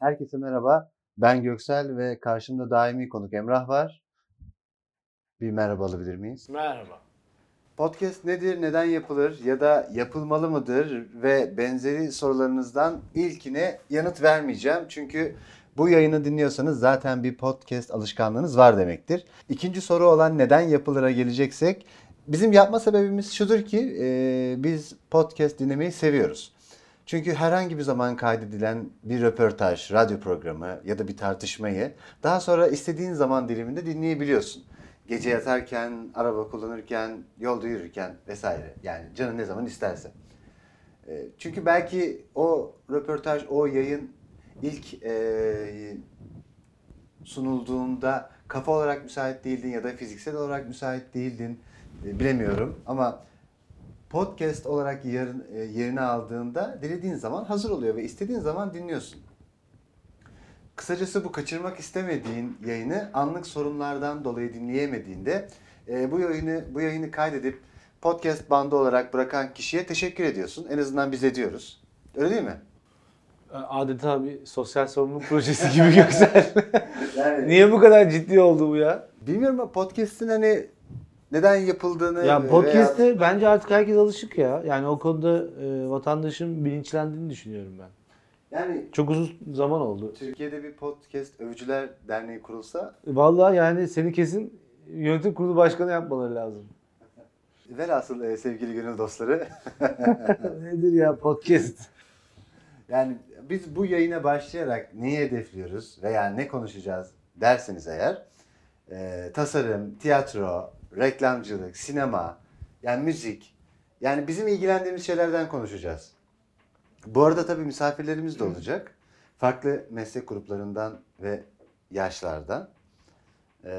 Herkese merhaba. Ben Göksel ve karşımda daimi konuk Emrah var. Bir merhaba alabilir miyiz? Merhaba. Podcast nedir, neden yapılır ya da yapılmalı mıdır ve benzeri sorularınızdan ilkine yanıt vermeyeceğim. Çünkü bu yayını dinliyorsanız zaten bir podcast alışkanlığınız var demektir. İkinci soru olan neden yapılır'a geleceksek bizim yapma sebebimiz şudur ki e, biz podcast dinlemeyi seviyoruz. Çünkü herhangi bir zaman kaydedilen bir röportaj, radyo programı ya da bir tartışmayı daha sonra istediğin zaman diliminde dinleyebiliyorsun. Gece yatarken, araba kullanırken, yolda yürürken vesaire. Yani canın ne zaman isterse. E, Çünkü belki o röportaj, o yayın ilk e, sunulduğunda kafa olarak müsait değildin ya da fiziksel olarak müsait değildin. E, bilemiyorum ama podcast olarak yarın, e, yerini aldığında dilediğin zaman hazır oluyor ve istediğin zaman dinliyorsun. Kısacası bu kaçırmak istemediğin yayını anlık sorunlardan dolayı dinleyemediğinde e, bu yayını bu yayını kaydedip podcast bandı olarak bırakan kişiye teşekkür ediyorsun. En azından biz ediyoruz. Öyle değil mi? Adeta bir sosyal sorumluluk projesi gibi Göksel. Yani Niye bu kadar ciddi oldu bu ya? bilmiyorum ama podcast'in hani neden yapıldığını Ya veya- podcast'te bence artık herkes alışık ya. Yani o konuda e, vatandaşın bilinçlendiğini düşünüyorum ben. yani Çok uzun zaman oldu. Türkiye'de bir podcast övücüler derneği kurulsa Vallahi yani seni kesin yönetim kurulu başkanı yapmaları lazım. velhasıl e, sevgili gönül dostları Nedir ya podcast? Yani biz bu yayına başlayarak neyi hedefliyoruz veya ne konuşacağız derseniz eğer e, tasarım, tiyatro, reklamcılık, sinema, yani müzik yani bizim ilgilendiğimiz şeylerden konuşacağız. Bu arada tabii misafirlerimiz de olacak. Farklı meslek gruplarından ve yaşlardan. E,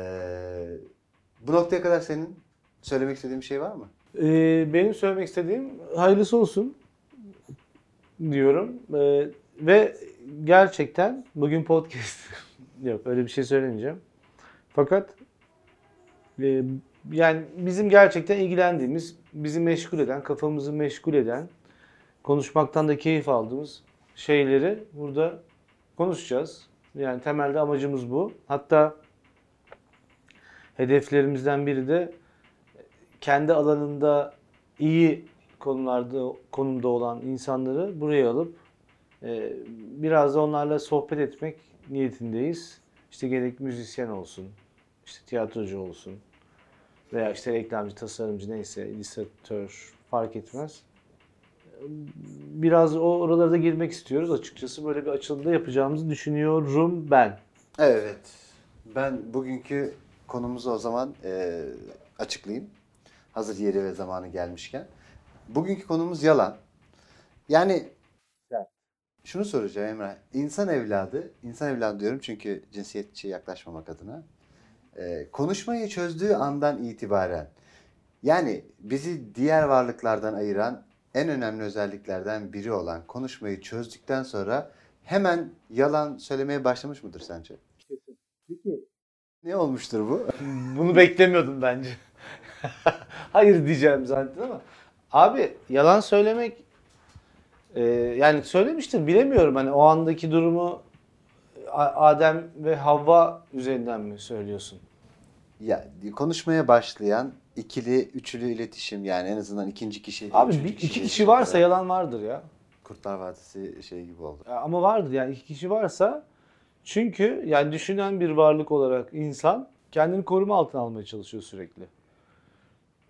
bu noktaya kadar senin söylemek istediğin bir şey var mı? Ee, benim söylemek istediğim hayırlısı olsun diyorum. Ee, ve gerçekten bugün podcast yok öyle bir şey söylemeyeceğim. Fakat e, yani bizim gerçekten ilgilendiğimiz, bizi meşgul eden, kafamızı meşgul eden, konuşmaktan da keyif aldığımız şeyleri burada konuşacağız. Yani temelde amacımız bu. Hatta hedeflerimizden biri de kendi alanında iyi konularda konumda olan insanları buraya alıp e, biraz da onlarla sohbet etmek niyetindeyiz. İşte gerek müzisyen olsun, işte tiyatrocu olsun veya işte reklamcı, tasarımcı neyse, illüstratör fark etmez. Biraz o oralara da girmek istiyoruz. Açıkçası böyle bir açılımda yapacağımızı düşünüyorum ben. Evet. Ben bugünkü konumuzu o zaman e, açıklayayım. Hazır yeri ve zamanı gelmişken. Bugünkü konumuz yalan. Yani şunu soracağım Emrah. İnsan evladı, insan evladı diyorum çünkü cinsiyetçi yaklaşmamak adına. E, konuşmayı çözdüğü andan itibaren yani bizi diğer varlıklardan ayıran en önemli özelliklerden biri olan konuşmayı çözdükten sonra hemen yalan söylemeye başlamış mıdır sence? Ne olmuştur bu? Bunu beklemiyordum bence. Hayır diyeceğim zaten ama. Abi yalan söylemek e, yani söylemiştir bilemiyorum hani o andaki durumu Adem ve Havva üzerinden mi söylüyorsun? Ya konuşmaya başlayan ikili, üçlü iletişim yani en azından ikinci kişi. Abi bir, iki kişi varsa ya. yalan vardır ya. Kurtlar Vadisi şey gibi oldu. Ama vardır yani iki kişi varsa çünkü yani düşünen bir varlık olarak insan kendini koruma altına almaya çalışıyor sürekli.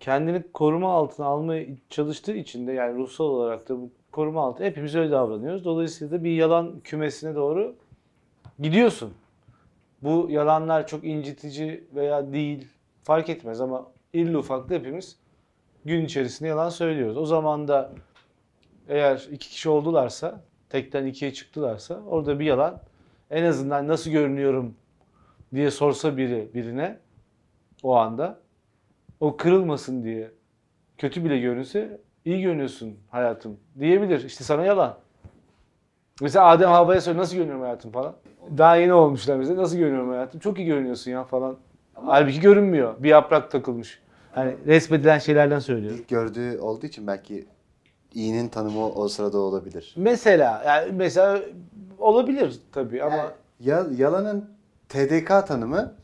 Kendini koruma altına almaya çalıştığı için de yani ruhsal olarak da bu koruma altı hepimiz öyle davranıyoruz. Dolayısıyla da bir yalan kümesine doğru gidiyorsun. Bu yalanlar çok incitici veya değil fark etmez ama irli ufaklı hepimiz gün içerisinde yalan söylüyoruz. O zaman da eğer iki kişi oldularsa, tekten ikiye çıktılarsa orada bir yalan en azından nasıl görünüyorum diye sorsa biri birine o anda o kırılmasın diye kötü bile görünse iyi görünüyorsun hayatım diyebilir. İşte sana yalan. Mesela Adem Havva'ya söyle nasıl görünüyorum hayatım falan. Daha yeni olmuşlar mesela nasıl görünüyorum hayatım. Çok iyi görünüyorsun ya falan. Halbuki görünmüyor. Bir yaprak takılmış. Hani resmedilen şeylerden söylüyorum. İlk gördüğü olduğu için belki iyinin tanımı o sırada olabilir. Mesela yani mesela olabilir tabii ama Yani ya- yalanın TDK tanımı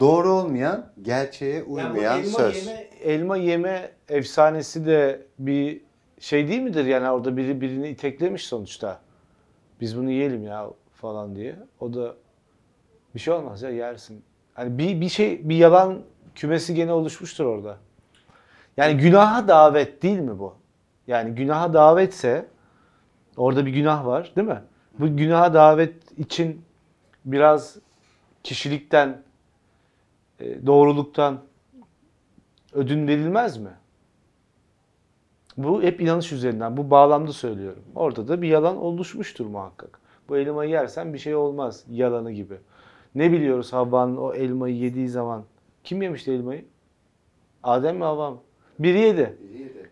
doğru olmayan, gerçeğe Yani uymayan elma söz. Yeme, elma yeme efsanesi de bir şey değil midir? Yani orada biri birini iteklemiş sonuçta. Biz bunu yiyelim ya falan diye. O da bir şey olmaz ya yersin. Hani bir bir şey bir yalan kümesi gene oluşmuştur orada. Yani günaha davet değil mi bu? Yani günaha davetse orada bir günah var değil mi? Bu günaha davet için biraz kişilikten e, doğruluktan ödün verilmez mi? Bu hep inanış üzerinden, bu bağlamda söylüyorum. Orada da bir yalan oluşmuştur muhakkak. Bu elmayı yersen bir şey olmaz yalanı gibi. Ne biliyoruz Havva'nın o elmayı yediği zaman? Kim yemişti elmayı? Adem mi Havva mı? Biri yedi.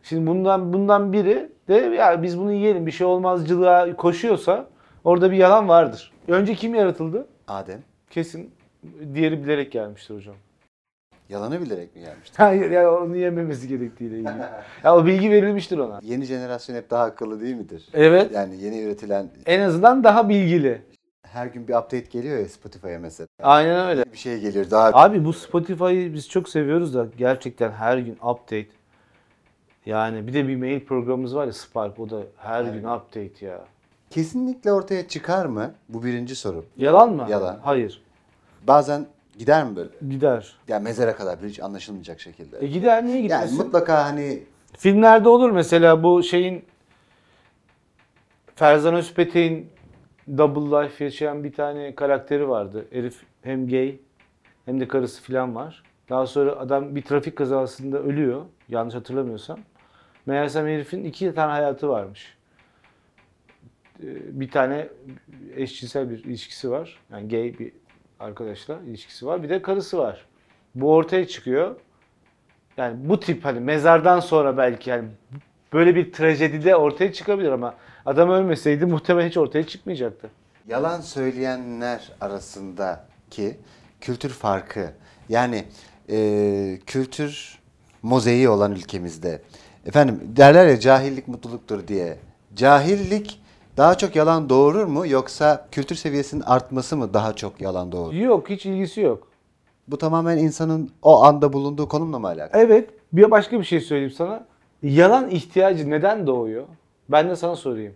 Şimdi bundan bundan biri de ya biz bunu yiyelim bir şey olmazcılığa koşuyorsa orada bir yalan vardır. Önce kim yaratıldı? Adem Kesin diğeri bilerek gelmiştir hocam. Yalanı bilerek mi gelmişti? Hayır ya onu yememesi gerektiğiyle ilgili. ya o bilgi verilmiştir ona. Yeni jenerasyon hep daha akıllı değil midir? Evet. Yani yeni üretilen En azından daha bilgili. her gün bir update geliyor ya Spotify'a mesela. Aynen öyle. Bir şey geliyor daha Abi bu Spotify'ı biz çok seviyoruz da gerçekten her gün update. Yani bir de bir mail programımız var ya Spark o da her gün update ya. kesinlikle ortaya çıkar mı? Bu birinci soru. Yalan mı? Yalan. Hayır. Bazen gider mi böyle? Gider. Yani mezara kadar bir hiç anlaşılmayacak şekilde. E gider niye Yani gitmesin? mutlaka hani Filmlerde olur mesela bu şeyin Ferzan Özpetek'in Double Life yaşayan bir tane karakteri vardı. Herif hem gay hem de karısı falan var. Daha sonra adam bir trafik kazasında ölüyor. Yanlış hatırlamıyorsam. Meğersem herifin iki tane hayatı varmış. Ee, Bir tane eşcinsel bir ilişkisi var. Yani gay bir arkadaşla ilişkisi var. Bir de karısı var. Bu ortaya çıkıyor. Yani bu tip hani mezardan sonra belki yani böyle bir trajedide ortaya çıkabilir ama adam ölmeseydi muhtemelen hiç ortaya çıkmayacaktı. yalan söyleyenler arasındaki kültür farkı yani e, kültür mozaiği olan ülkemizde efendim derler ya cahillik mutluluktur diye cahillik daha çok yalan doğurur mu yoksa kültür seviyesinin artması mı daha çok yalan doğurur? Yok hiç ilgisi yok. Bu tamamen insanın o anda bulunduğu konumla mı alakalı? Evet bir başka bir şey söyleyeyim sana. Yalan ihtiyacı neden doğuyor? Ben de sana sorayım.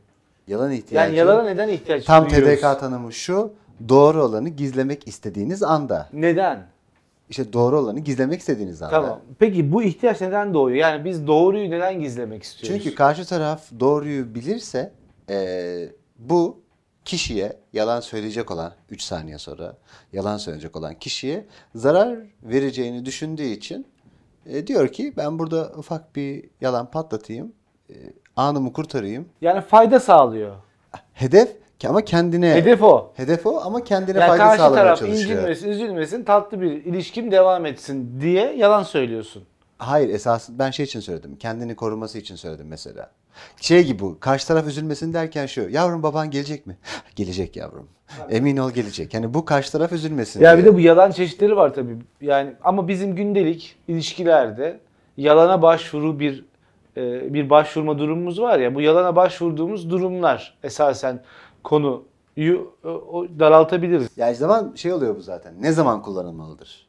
Yalan ihtiyacı. Yani yalana neden ihtiyaç Tam duyuyoruz? TDK tanımı şu. Doğru olanı gizlemek istediğiniz anda. Neden? İşte doğru olanı gizlemek istediğiniz anda. Tamam. Peki bu ihtiyaç neden doğuyor? Yani biz doğruyu neden gizlemek istiyoruz? Çünkü karşı taraf doğruyu bilirse eee, bu kişiye yalan söyleyecek olan 3 saniye sonra yalan söyleyecek olan kişiye zarar vereceğini düşündüğü için e, diyor ki ben burada ufak bir yalan patlatayım. e, anımı kurtarayım. yani fayda sağlıyor. Hedef ama kendine Hedef o. hedef o ama kendine Yani fayda karşı sağlamaya taraf çalışıyor. incinmesin, üzülmesin, tatlı bir ilişkim devam etsin diye yalan söylüyorsun. Hayır esasında ben şey için söyledim. Kendini koruması için söyledim mesela. Şey gibi bu. Karşı taraf üzülmesin derken şu. Yavrum baban gelecek mi? gelecek yavrum. Emin ol gelecek. Yani bu karşı taraf üzülmesin Ya bir diye. de bu yalan çeşitleri var tabii. Yani ama bizim gündelik ilişkilerde yalana başvuru bir e, bir başvurma durumumuz var ya. Bu yalana başvurduğumuz durumlar esasen konuyu o, o daraltabiliriz. Yani zaman şey oluyor bu zaten. Ne zaman kullanılmalıdır?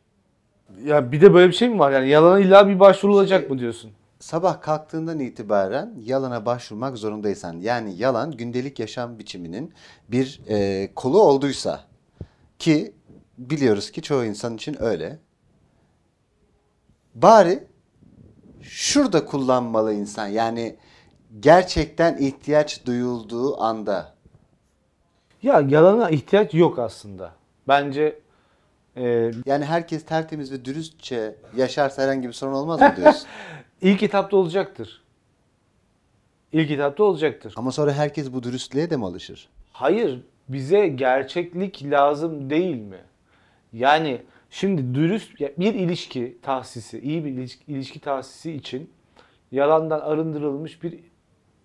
Ya bir de böyle bir şey mi var? Yani yalana illa bir başvurulacak mı diyorsun? Sabah kalktığından itibaren yalana başvurmak zorundaysan yani yalan gündelik yaşam biçiminin bir e, kolu olduysa ki biliyoruz ki çoğu insan için öyle. Bari şurada kullanmalı insan yani gerçekten ihtiyaç duyulduğu anda. Ya yalana ihtiyaç yok aslında. Bence e, Yani herkes tertemiz ve dürüstçe yaşarsa herhangi bir sorun olmaz mı diyorsun? ilk etapta olacaktır. İlk etapta olacaktır. Ama sonra herkes bu dürüstlüğe de mi alışır? Hayır, bize gerçeklik lazım değil mi? Yani şimdi dürüst bir ilişki tahsisi, iyi bir ilişki, ilişki tahsisi için yalandan arındırılmış bir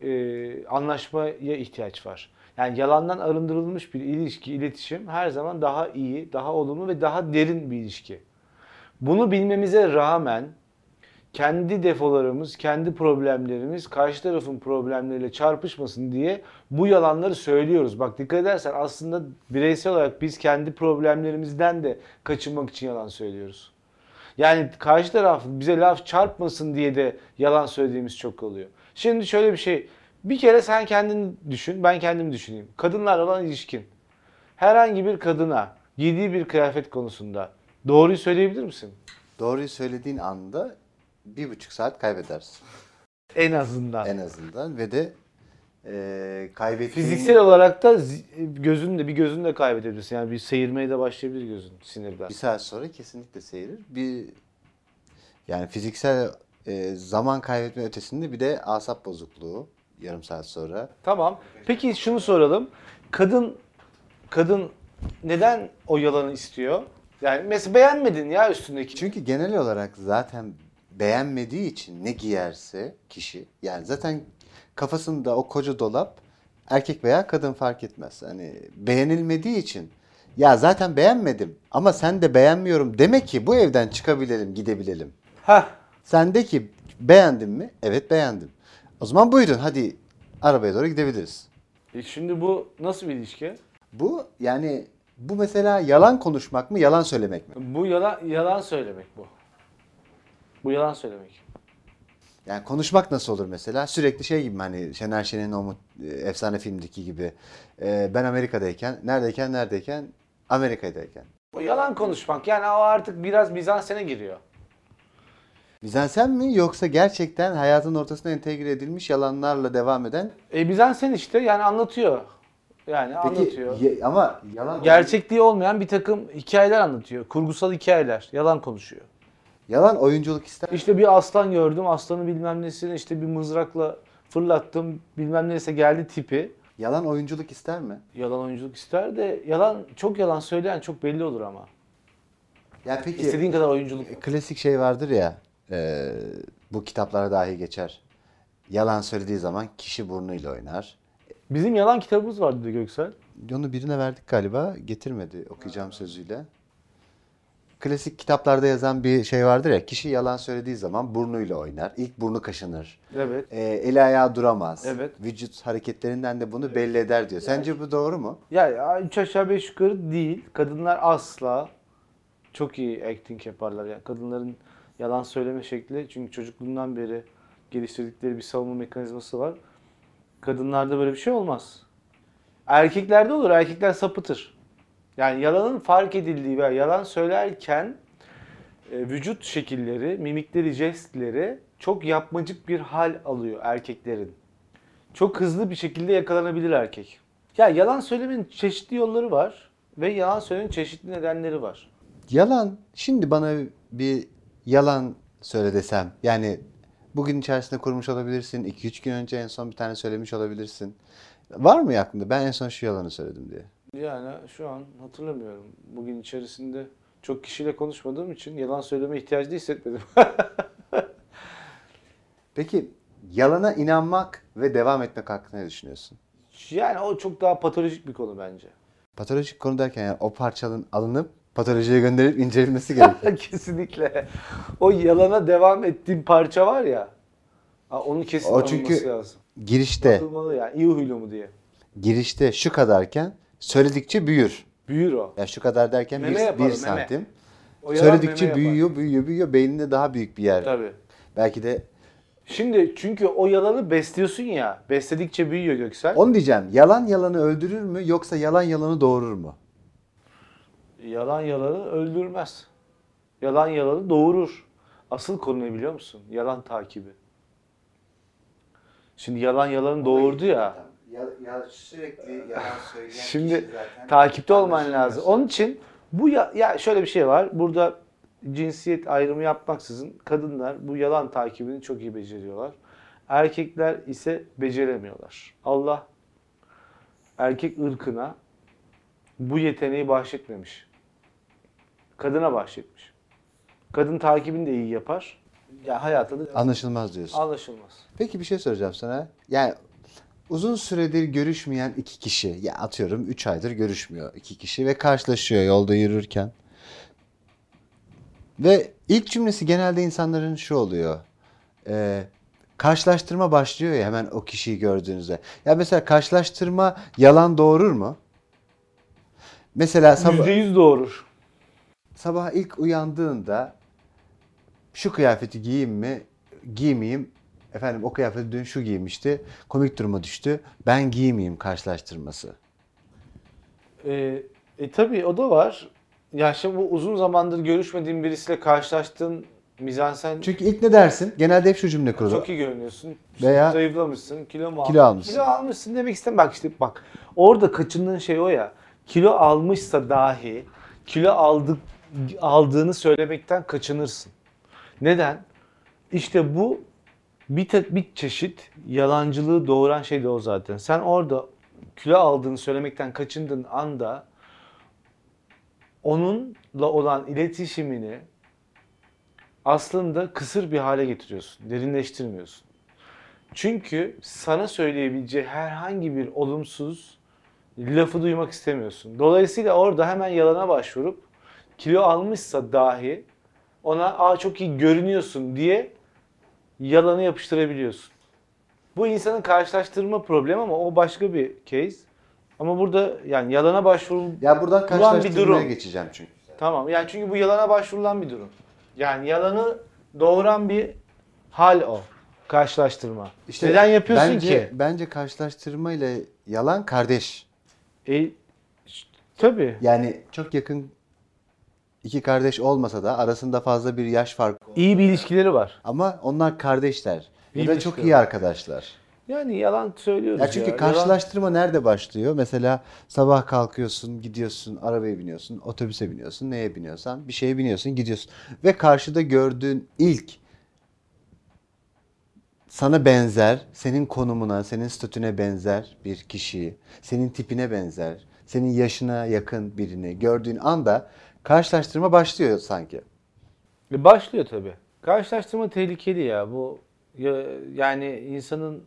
e, anlaşmaya ihtiyaç var. Yani yalandan arındırılmış bir ilişki, iletişim her zaman daha iyi, daha olumlu ve daha derin bir ilişki. Bunu bilmemize rağmen kendi defolarımız, kendi problemlerimiz karşı tarafın problemleriyle çarpışmasın diye bu yalanları söylüyoruz. Bak dikkat edersen aslında bireysel olarak biz kendi problemlerimizden de kaçınmak için yalan söylüyoruz. Yani karşı taraf bize laf çarpmasın diye de yalan söylediğimiz çok oluyor. Şimdi şöyle bir şey. Bir kere sen kendini düşün, ben kendimi düşüneyim. Kadınlarla olan ilişkin. Herhangi bir kadına giydiği bir kıyafet konusunda doğruyu söyleyebilir misin? Doğruyu söylediğin anda bir buçuk saat kaybedersin. En azından. En azından ve de e, kaybettiğin... Fiziksel olarak da gözünü de bir gözünü de kaybedebilirsin. Yani bir seyirmeye de başlayabilir gözün sinirden. Bir saat sonra kesinlikle seyirir. Bir yani fiziksel e, zaman kaybetme ötesinde bir de asap bozukluğu yarım saat sonra. Tamam. Peki şunu soralım. Kadın kadın neden o yalanı istiyor? Yani mesela beğenmedin ya üstündeki. Çünkü genel olarak zaten beğenmediği için ne giyerse kişi yani zaten kafasında o koca dolap erkek veya kadın fark etmez. Hani beğenilmediği için ya zaten beğenmedim ama sen de beğenmiyorum demek ki bu evden çıkabilelim gidebilelim. Hah. Sen de ki beğendin mi? Evet beğendim. O zaman buyurun hadi arabaya doğru gidebiliriz. E şimdi bu nasıl bir ilişki? Bu yani bu mesela yalan konuşmak mı yalan söylemek mi? Bu yalan yalan söylemek bu. Bu yalan söylemek. Yani konuşmak nasıl olur mesela? Sürekli şey gibi hani Şener Şen'in o efsane filmdeki gibi. e, ben Amerika'dayken, neredeyken, neredeyken, Amerika'dayken. Bu yalan konuşmak yani o artık biraz mizansene giriyor. Mizansen mi yoksa gerçekten hayatın ortasına entegre edilmiş yalanlarla devam eden? E mizansen işte yani anlatıyor. Yani Peki anlatıyor. ye- ama yalan Gerçekliği olmayan bir takım hikayeler anlatıyor. Kurgusal hikayeler. Yalan konuşuyor. Yalan oyunculuk ister. İşte bir aslan gördüm. Aslanı bilmem nesini işte bir mızrakla fırlattım. Bilmem neyse geldi tipi. Yalan oyunculuk ister mi? Yalan oyunculuk ister de yalan çok yalan söyleyen çok belli olur ama. Ya peki İstediğin kadar oyunculuk. klasik şey vardır ya e, bu kitaplara dahi geçer. Yalan söylediği zaman kişi burnuyla oynar. Bizim yalan kitabımız vardı dedi Göksel. Onu birine verdik galiba. Getirmedi okuyacağım sözüyle. Klasik kitaplarda yazan bir şey vardır ya. Kişi yalan söylediği zaman burnuyla oynar. İlk burnu kaşınır. Evet. E, eli ayağı duramaz. Evet. Vücut hareketlerinden de bunu belli eder diyor. Sence bu doğru mu? Ya, ya üç aşağı beş yukarı değil. Kadınlar asla çok iyi acting yaparlar. Yani kadınların yalan söyleme şekli çünkü çocukluğundan beri geliştirdikleri bir savunma mekanizması var. Kadınlarda böyle bir şey olmaz. Erkeklerde olur. Erkekler sapıtır. Yani yalanın fark edildiği veya yalan söylerken e, vücut şekilleri, mimikleri, jestleri çok yapmacık bir hal alıyor erkeklerin. Çok hızlı bir şekilde yakalanabilir erkek. Ya yalan söylemenin çeşitli yolları var ve yalan söylemenin çeşitli nedenleri var. Yalan. Şimdi bana bir yalan söyle desem. Yani bugün içerisinde kurmuş olabilirsin. 2-3 gün önce en son bir tane söylemiş olabilirsin. Var mı aklında? Ben en son şu yalanı söyledim diye. Yani şu an hatırlamıyorum. Bugün içerisinde çok kişiyle konuşmadığım için yalan söyleme ihtiyacı da hissetmedim. Peki yalana inanmak ve devam etmek hakkında ne düşünüyorsun? yani o çok daha patolojik bir konu bence. Patolojik konu derken yani o parçanın alınıp patolojiye gönderilip incelenmesi gerekiyor. Kesinlikle. O yalana devam ettiğim parça var ya. Onun kesin O çünkü- lazım. girişte, Atılmalı yani. İyi huylu mu diye. girişte şu kadarken söyledikçe büyür. Büyür o. Ya şu kadar derken Meme bir, yapar, bir meme. santim. O yalan Söyledikçe meme yapar. büyüyor, büyüyor, büyüyor. Beyninde daha büyük bir yer. Tabii. Belki de Şimdi çünkü o yalanı besliyorsun ya. Besledikçe büyüyor Göksel. onu diyeceğim. Yalan yalanı öldürür mü yoksa yalan yalanı doğurur mu? Yalan yalanı öldürmez. Yalan yalanı doğurur. Asıl konu ne biliyor musun? Yalan takibi. Şimdi yalan yalanı doğurdu ya. Ya, sürekli yalan söyleyen Şimdi takipte olman lazım. Onun için bu ya, ya şöyle bir şey var. Burada cinsiyet ayrımı yapmaksızın kadınlar bu yalan takibini çok iyi beceriyorlar. Erkekler ise beceremiyorlar. Allah erkek ırkına bu yeteneği bahşetmemiş. Kadına bahşetmiş. Kadın takibini de iyi yapar. Ya hayatta da Anlaşılmaz diyorsun. anlaşılmaz. Peki bir şey soracağım sana. Yani uzun süredir görüşmeyen iki kişi, ya atıyorum 3 aydır görüşmüyor iki kişi ve karşılaşıyor yolda yürürken. Ve İlk cümlesi genelde insanların şu oluyor. Ee, karşılaştırma başlıyor ya hemen o kişiyi gördüğünüzde. Ya mesela karşılaştırma yalan doğurur mu? Mesela sabah, %100 doğurur. sabah ilk uyandığında şu kıyafeti giyeyim mi, giymeyeyim. Efendim o kıyafeti dün şu giymişti. Komik duruma düştü. Ben giymeyeyim karşılaştırması. E, e tabii o da var. Ya şimdi bu uzun zamandır görüşmediğin birisiyle karşılaştığın mizansen Çünkü ilk ne dersin? Genelde hep şu cümle kurulur. çok iyi görünüyorsun. Veya- zayıflamışsın, kilo mu Kilo almışsın. Kilo almışsın demek istem bak işte bak. Orada kaçındığın şey o ya. Kilo almışsa dahi kilo aldık aldığını söylemekten kaçınırsın. Neden? İşte bu bir, te- bir çeşit yalancılığı doğuran şey de o zaten. Sen orada kilo aldığını söylemekten kaçındığın anda onunla olan iletişimini aslında kısır bir hale getiriyorsun. Derinleştirmiyorsun. Çünkü sana söyleyebileceği herhangi bir olumsuz lafı duymak istemiyorsun. Dolayısıyla orada hemen yalana başvurup kilo almışsa dahi ona aa çok iyi görünüyorsun diye yalanı yapıştırabiliyorsun. Bu insanın karşılaştırma problemi ama o başka bir case. Ama burada yani yalana başvuru Ya buradan bir karşılaştırmaya durum. geçeceğim çünkü. Tamam yani çünkü bu yalana başvurulan bir durum. Yani yalanı doğuran bir hal o. Karşılaştırma. İşte Neden yapıyorsun bence, ki? Bence karşılaştırma ile yalan kardeş. E, tabii. Yani çok yakın iki kardeş olmasa da arasında fazla bir yaş farkı. İyi bir ilişkileri var. Ama onlar kardeşler. İyi ya da çok iyi arkadaşlar. Yani yalan söylüyoruz Ya çünkü ya. karşılaştırma nerede başlıyor? Mesela sabah kalkıyorsun, gidiyorsun, arabaya biniyorsun, otobüse biniyorsun, neye biniyorsan bir şeye biniyorsun, gidiyorsun. Ve karşıda gördüğün ilk sana benzer, senin konumuna, senin statüne benzer bir kişiyi, senin tipine benzer, senin yaşına yakın birini gördüğün anda karşılaştırma başlıyor sanki. E, Başlıyor tabii. Karşılaştırma tehlikeli ya. Bu ya- yani insanın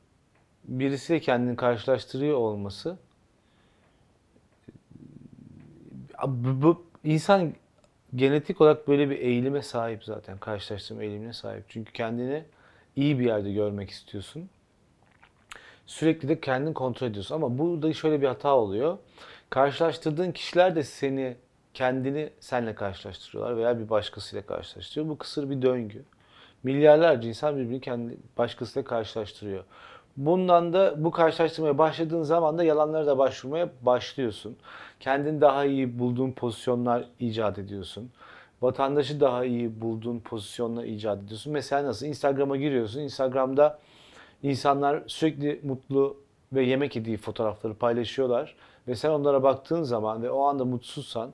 birisiyle kendini karşılaştırıyor olması bu, bu insan genetik olarak böyle bir eğilime sahip zaten. Karşılaştırma eğilimine sahip. Çünkü kendini iyi bir yerde görmek istiyorsun. Sürekli de kendini kontrol ediyorsun. Ama burada şöyle bir hata oluyor. Karşılaştırdığın kişiler de seni kendini senle karşılaştırıyorlar veya bir başkasıyla karşılaştırıyor. Bu kısır bir döngü. Milyarlarca insan birbirini kendi başkasıyla karşılaştırıyor. Bundan da bu karşılaştırmaya başladığın zaman da yalanlara da başvurmaya başlıyorsun. Kendini daha iyi bulduğun pozisyonlar icat ediyorsun. Vatandaşı daha iyi bulduğun pozisyonlar icat ediyorsun. Mesela nasıl? Instagram'a giriyorsun. Instagram'da insanlar sürekli mutlu ve yemek yediği fotoğrafları paylaşıyorlar. Ve sen onlara baktığın zaman ve o anda mutsuzsan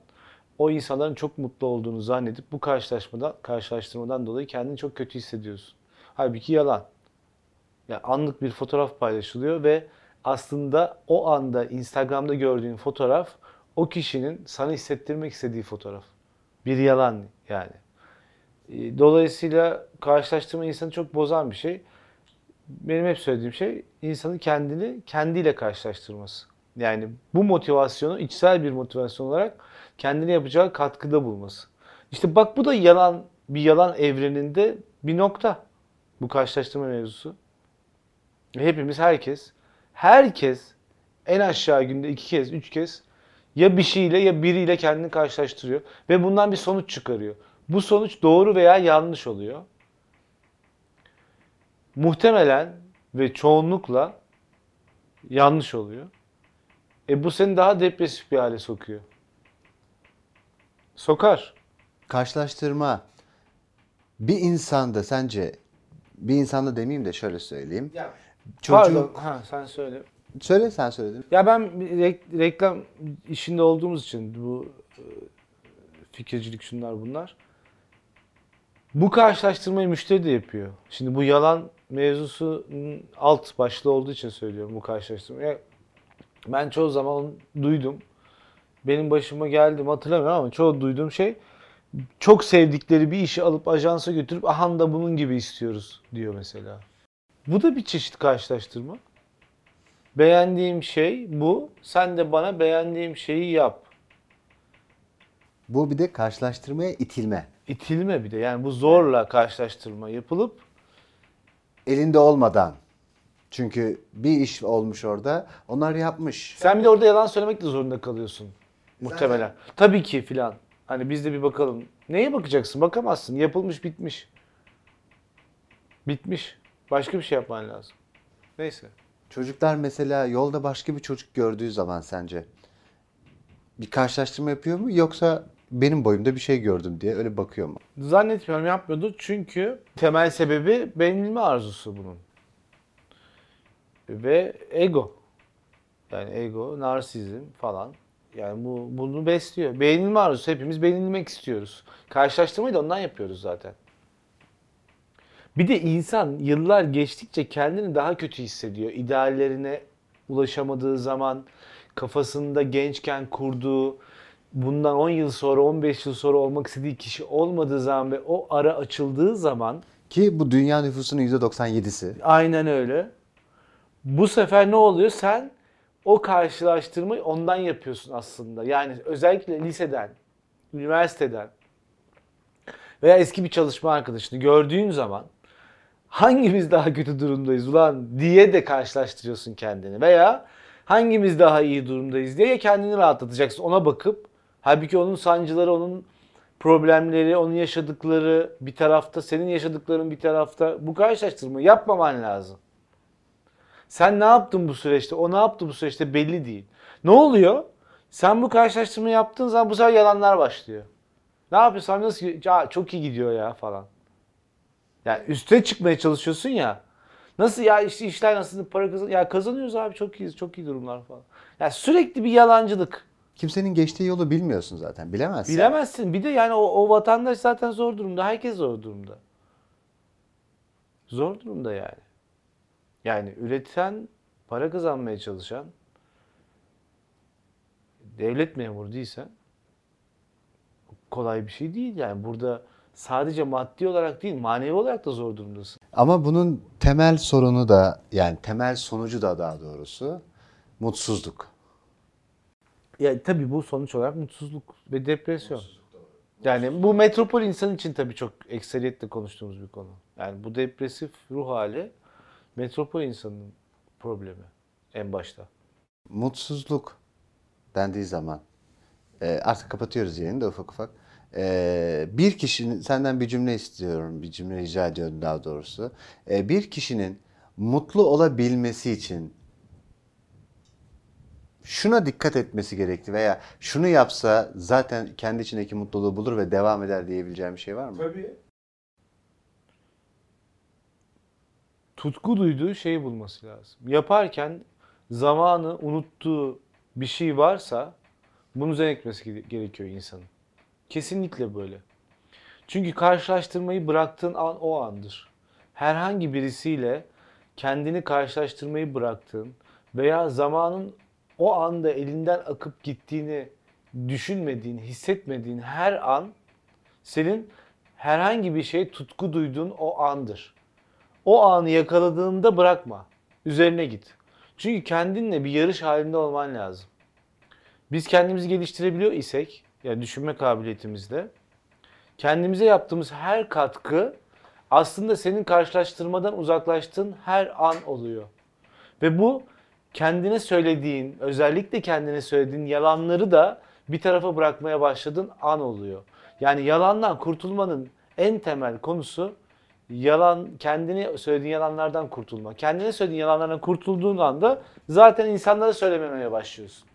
o insanların çok mutlu olduğunu zannedip bu karşılaşmadan, karşılaştırmadan dolayı kendini çok kötü hissediyorsun. Halbuki yalan. Yani anlık bir fotoğraf paylaşılıyor ve aslında o anda Instagram'da gördüğün fotoğraf o kişinin sana hissettirmek istediği fotoğraf. Bir yalan yani. E, Dolayısıyla karşılaştırma insanı çok bozan bir şey. Benim hep söylediğim şey insanın kendini kendiyle karşılaştırması. Yani bu motivasyonu içsel bir motivasyon olarak kendine yapacağı katkıda bulması. İşte bak bu da yalan bir yalan evreninde bir nokta. Bu karşılaştırma mevzusu. Hepimiz herkes herkes en aşağı günde iki kez, üç kez ya bir şeyle ya biriyle kendini karşılaştırıyor ve bundan bir sonuç çıkarıyor. Bu sonuç doğru veya yanlış oluyor. Muhtemelen ve çoğunlukla yanlış oluyor. E bu seni daha depresif bir hale sokuyor. Sokar. Karşılaştırma bir insanda sence bir insanda demeyeyim de şöyle söyleyeyim. Çocuk Pardon. Ha, sen söyle. söyle sen söyledin. Ya ben reklam işinde olduğumuz için bu e, fikircilik şunlar bunlar. Bu karşılaştırmayı müşteri de yapıyor. Şimdi bu yalan mevzusunun alt başlığı olduğu için söylüyorum bu karşılaştırmayı. Ben çoğu zaman duydum. Benim başıma geldi mi hatırlamıyorum ama çoğu duyduğum şey çok sevdikleri bir işi alıp ajansa götürüp aha da bunun gibi istiyoruz diyor mesela. Bu da bir çeşit karşılaştırma. Beğendiğim şey bu. Sen de bana beğendiğim şeyi yap. Bu bir de karşılaştırmaya itilme. itilme bir de. Yani bu zorla karşılaştırma yapılıp Elinde olmadan. Çünkü bir iş olmuş orada. Onlar yapmış. sen bir de orada yalan söylemek de zorunda kalıyorsun. Muhtemelen. Tabii ki filan. Hani biz de bir bakalım. Neye bakacaksın? Bakamazsın. Yapılmış bitmiş. Bitmiş. Başka bir şey yapman lazım. Neyse. Çocuklar mesela yolda başka bir çocuk gördüğü zaman sence bir karşılaştırma yapıyor mu yoksa benim boyumda bir şey gördüm diye öyle bakıyor mu? Zannetmiyorum yapmıyordu çünkü temel sebebi beğenilme arzusu bunun. Ve ego. Yani ego, narsizm falan. Yani bu bunu besliyor. Beğenilme arzusu. Hepimiz beğenilmek istiyoruz. Karşılaştırmayı da ondan yapıyoruz zaten. Bir de insan yıllar geçtikçe kendini daha kötü hissediyor. İdeallerine ulaşamadığı zaman, kafasında gençken kurduğu, bundan 10 yıl sonra, 15 yıl sonra olmak istediği kişi olmadığı zaman ve o ara açıldığı zaman Ki bu dünya nüfusunun %97'si. aynen öyle. Bu sefer ne oluyor? Sen o karşılaştırmayı ondan yapıyorsun aslında. Yani özellikle liseden, üniversiteden veya eski bir çalışma arkadaşını gördüğün zaman hangimiz daha kötü durumdayız ulan diye de karşılaştırıyorsun kendini. Veya hangimiz daha iyi durumdayız diye kendini rahatlatacaksın ona bakıp. Halbuki onun sancıları, onun problemleri, onun yaşadıkları bir tarafta, senin yaşadıkların bir tarafta. Bu karşılaştırmayı yapmaman lazım. Sen ne yaptın bu süreçte, o ne yaptı bu süreçte belli değil. Ne oluyor? Sen bu karşılaştırmayı yaptığın zaman bu sefer yalanlar başlıyor. Ne yapıyorsun? Nasıl? Ya çok iyi gidiyor ya falan. Yani üste çıkmaya çalışıyorsun ya. Nasıl ya işte işler nasıl para kazan ya kazanıyoruz abi çok iyiyiz çok iyi durumlar falan. Ya sürekli bir yalancılık. Kimsenin geçtiği yolu bilmiyorsun zaten. Bilemezsin. Bilemezsin. Bir de yani o, o vatandaş zaten zor durumda. Herkes zor durumda. Zor durumda yani. Yani üreten, para kazanmaya çalışan, devlet memuru değilsen kolay bir şey değil yani. Burada sadece maddi olarak değil, manevi olarak da zor durumdasın. Ama bunun temel sorunu da yani temel sonucu da daha doğrusu mutsuzluk. Ya tabii bu sonuç olarak mutsuzluk ve depresyon. Yani bu metropol insan için tabii çok ekseriyetle konuştuğumuz bir konu. Yani bu depresif ruh hali metropol insanının problemi en başta. Mutsuzluk dendiği zaman e, artık kapatıyoruz yayını da ufak ufak. E, bir kişinin senden bir cümle istiyorum, bir cümle rica ediyorum daha doğrusu. E, bir kişinin mutlu olabilmesi için şuna dikkat etmesi gerekti veya şunu yapsa zaten kendi içindeki mutluluğu bulur ve devam eder diyebileceğim bir şey var mı? Tabii. Tutku duyduğu şeyi bulması lazım. Yaparken zamanı unuttuğu bir şey varsa bunun üzerine gere- gerekiyor insanın. Kesinlikle böyle. Çünkü karşılaştırmayı bıraktığın an o andır. Herhangi birisiyle kendini karşılaştırmayı bıraktığın veya zamanın o anda elinden akıp gittiğini düşünmediğin, hissetmediğin her an senin herhangi bir şeye tutku duyduğun o andır. O anı yakaladığında bırakma. Üzerine git. Çünkü kendinle bir yarış halinde olman lazım. Biz kendimizi geliştirebiliyor isek, yani düşünme kabiliyetimizde, kendimize yaptığımız her katkı aslında senin karşılaştırmadan uzaklaştığın her an oluyor. Ve bu kendine söylediğin, özellikle kendine söylediğin yalanları da bir tarafa bırakmaya başladığın an oluyor. Yani yalandan kurtulmanın en temel konusu yalan kendini söylediğin yalanlardan kurtulma. Kendine söylediğin yalanlardan kurtulduğun anda zaten insanlara söylememeye başlıyorsun.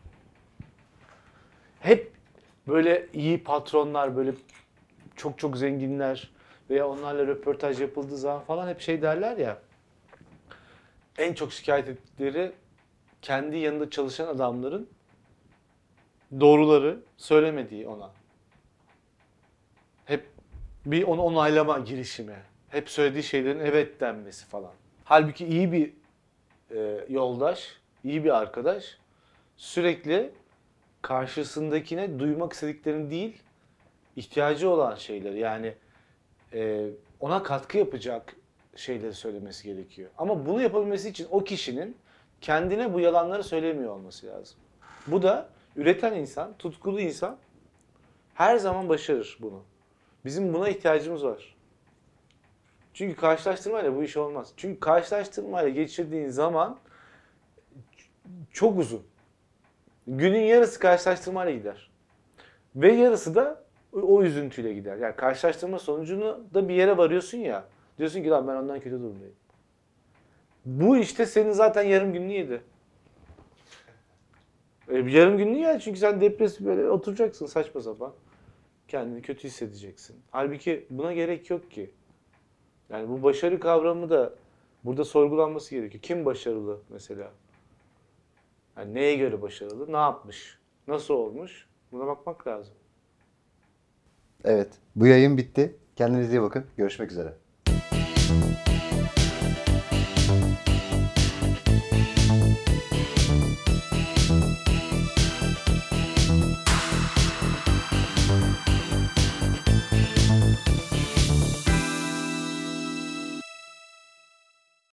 Hep böyle iyi patronlar, böyle çok çok zenginler veya onlarla röportaj yapıldığı zaman falan hep şey derler ya. En çok şikayet ettikleri kendi yanında çalışan adamların doğruları söylemediği ona. Hep bir onu onaylama girişimi. Hep söylediği şeylerin evet denmesi falan. Halbuki iyi bir e, yoldaş, iyi bir arkadaş sürekli karşısındakine duymak istediklerini değil, ihtiyacı olan şeyleri yani e, ona katkı yapacak şeyleri söylemesi gerekiyor. Ama bunu yapabilmesi için o kişinin kendine bu yalanları söylemiyor olması lazım. Bu da üreten insan, tutkulu insan her zaman başarır bunu. Bizim buna ihtiyacımız var. Çünkü karşılaştırmayla bu iş olmaz. Çünkü karşılaştırmayla geçirdiğin zaman çok uzun. Günün yarısı karşılaştırmayla gider. Ve yarısı da o- üzüntüyle gider. Yani karşılaştırma sonucunu da bir yere varıyorsun ya. Diyorsun ki lan ben ondan kötü durumdayım. Bu işte senin zaten yarım gününü yedi. E, yarım gününü yer çünkü sen depresif böyle oturacaksın saçma sapan. Kendini kötü hissedeceksin. Halbuki buna gerek yok ki. Yani bu başarı kavramı da burada sorgulanması gerekiyor. Kim başarılı mesela? Yani neye göre başarılı? Ne yapmış? Nasıl olmuş? Buna bakmak lazım. Evet. Bu yayın bitti. Kendinize iyi bakın. Görüşmek üzere.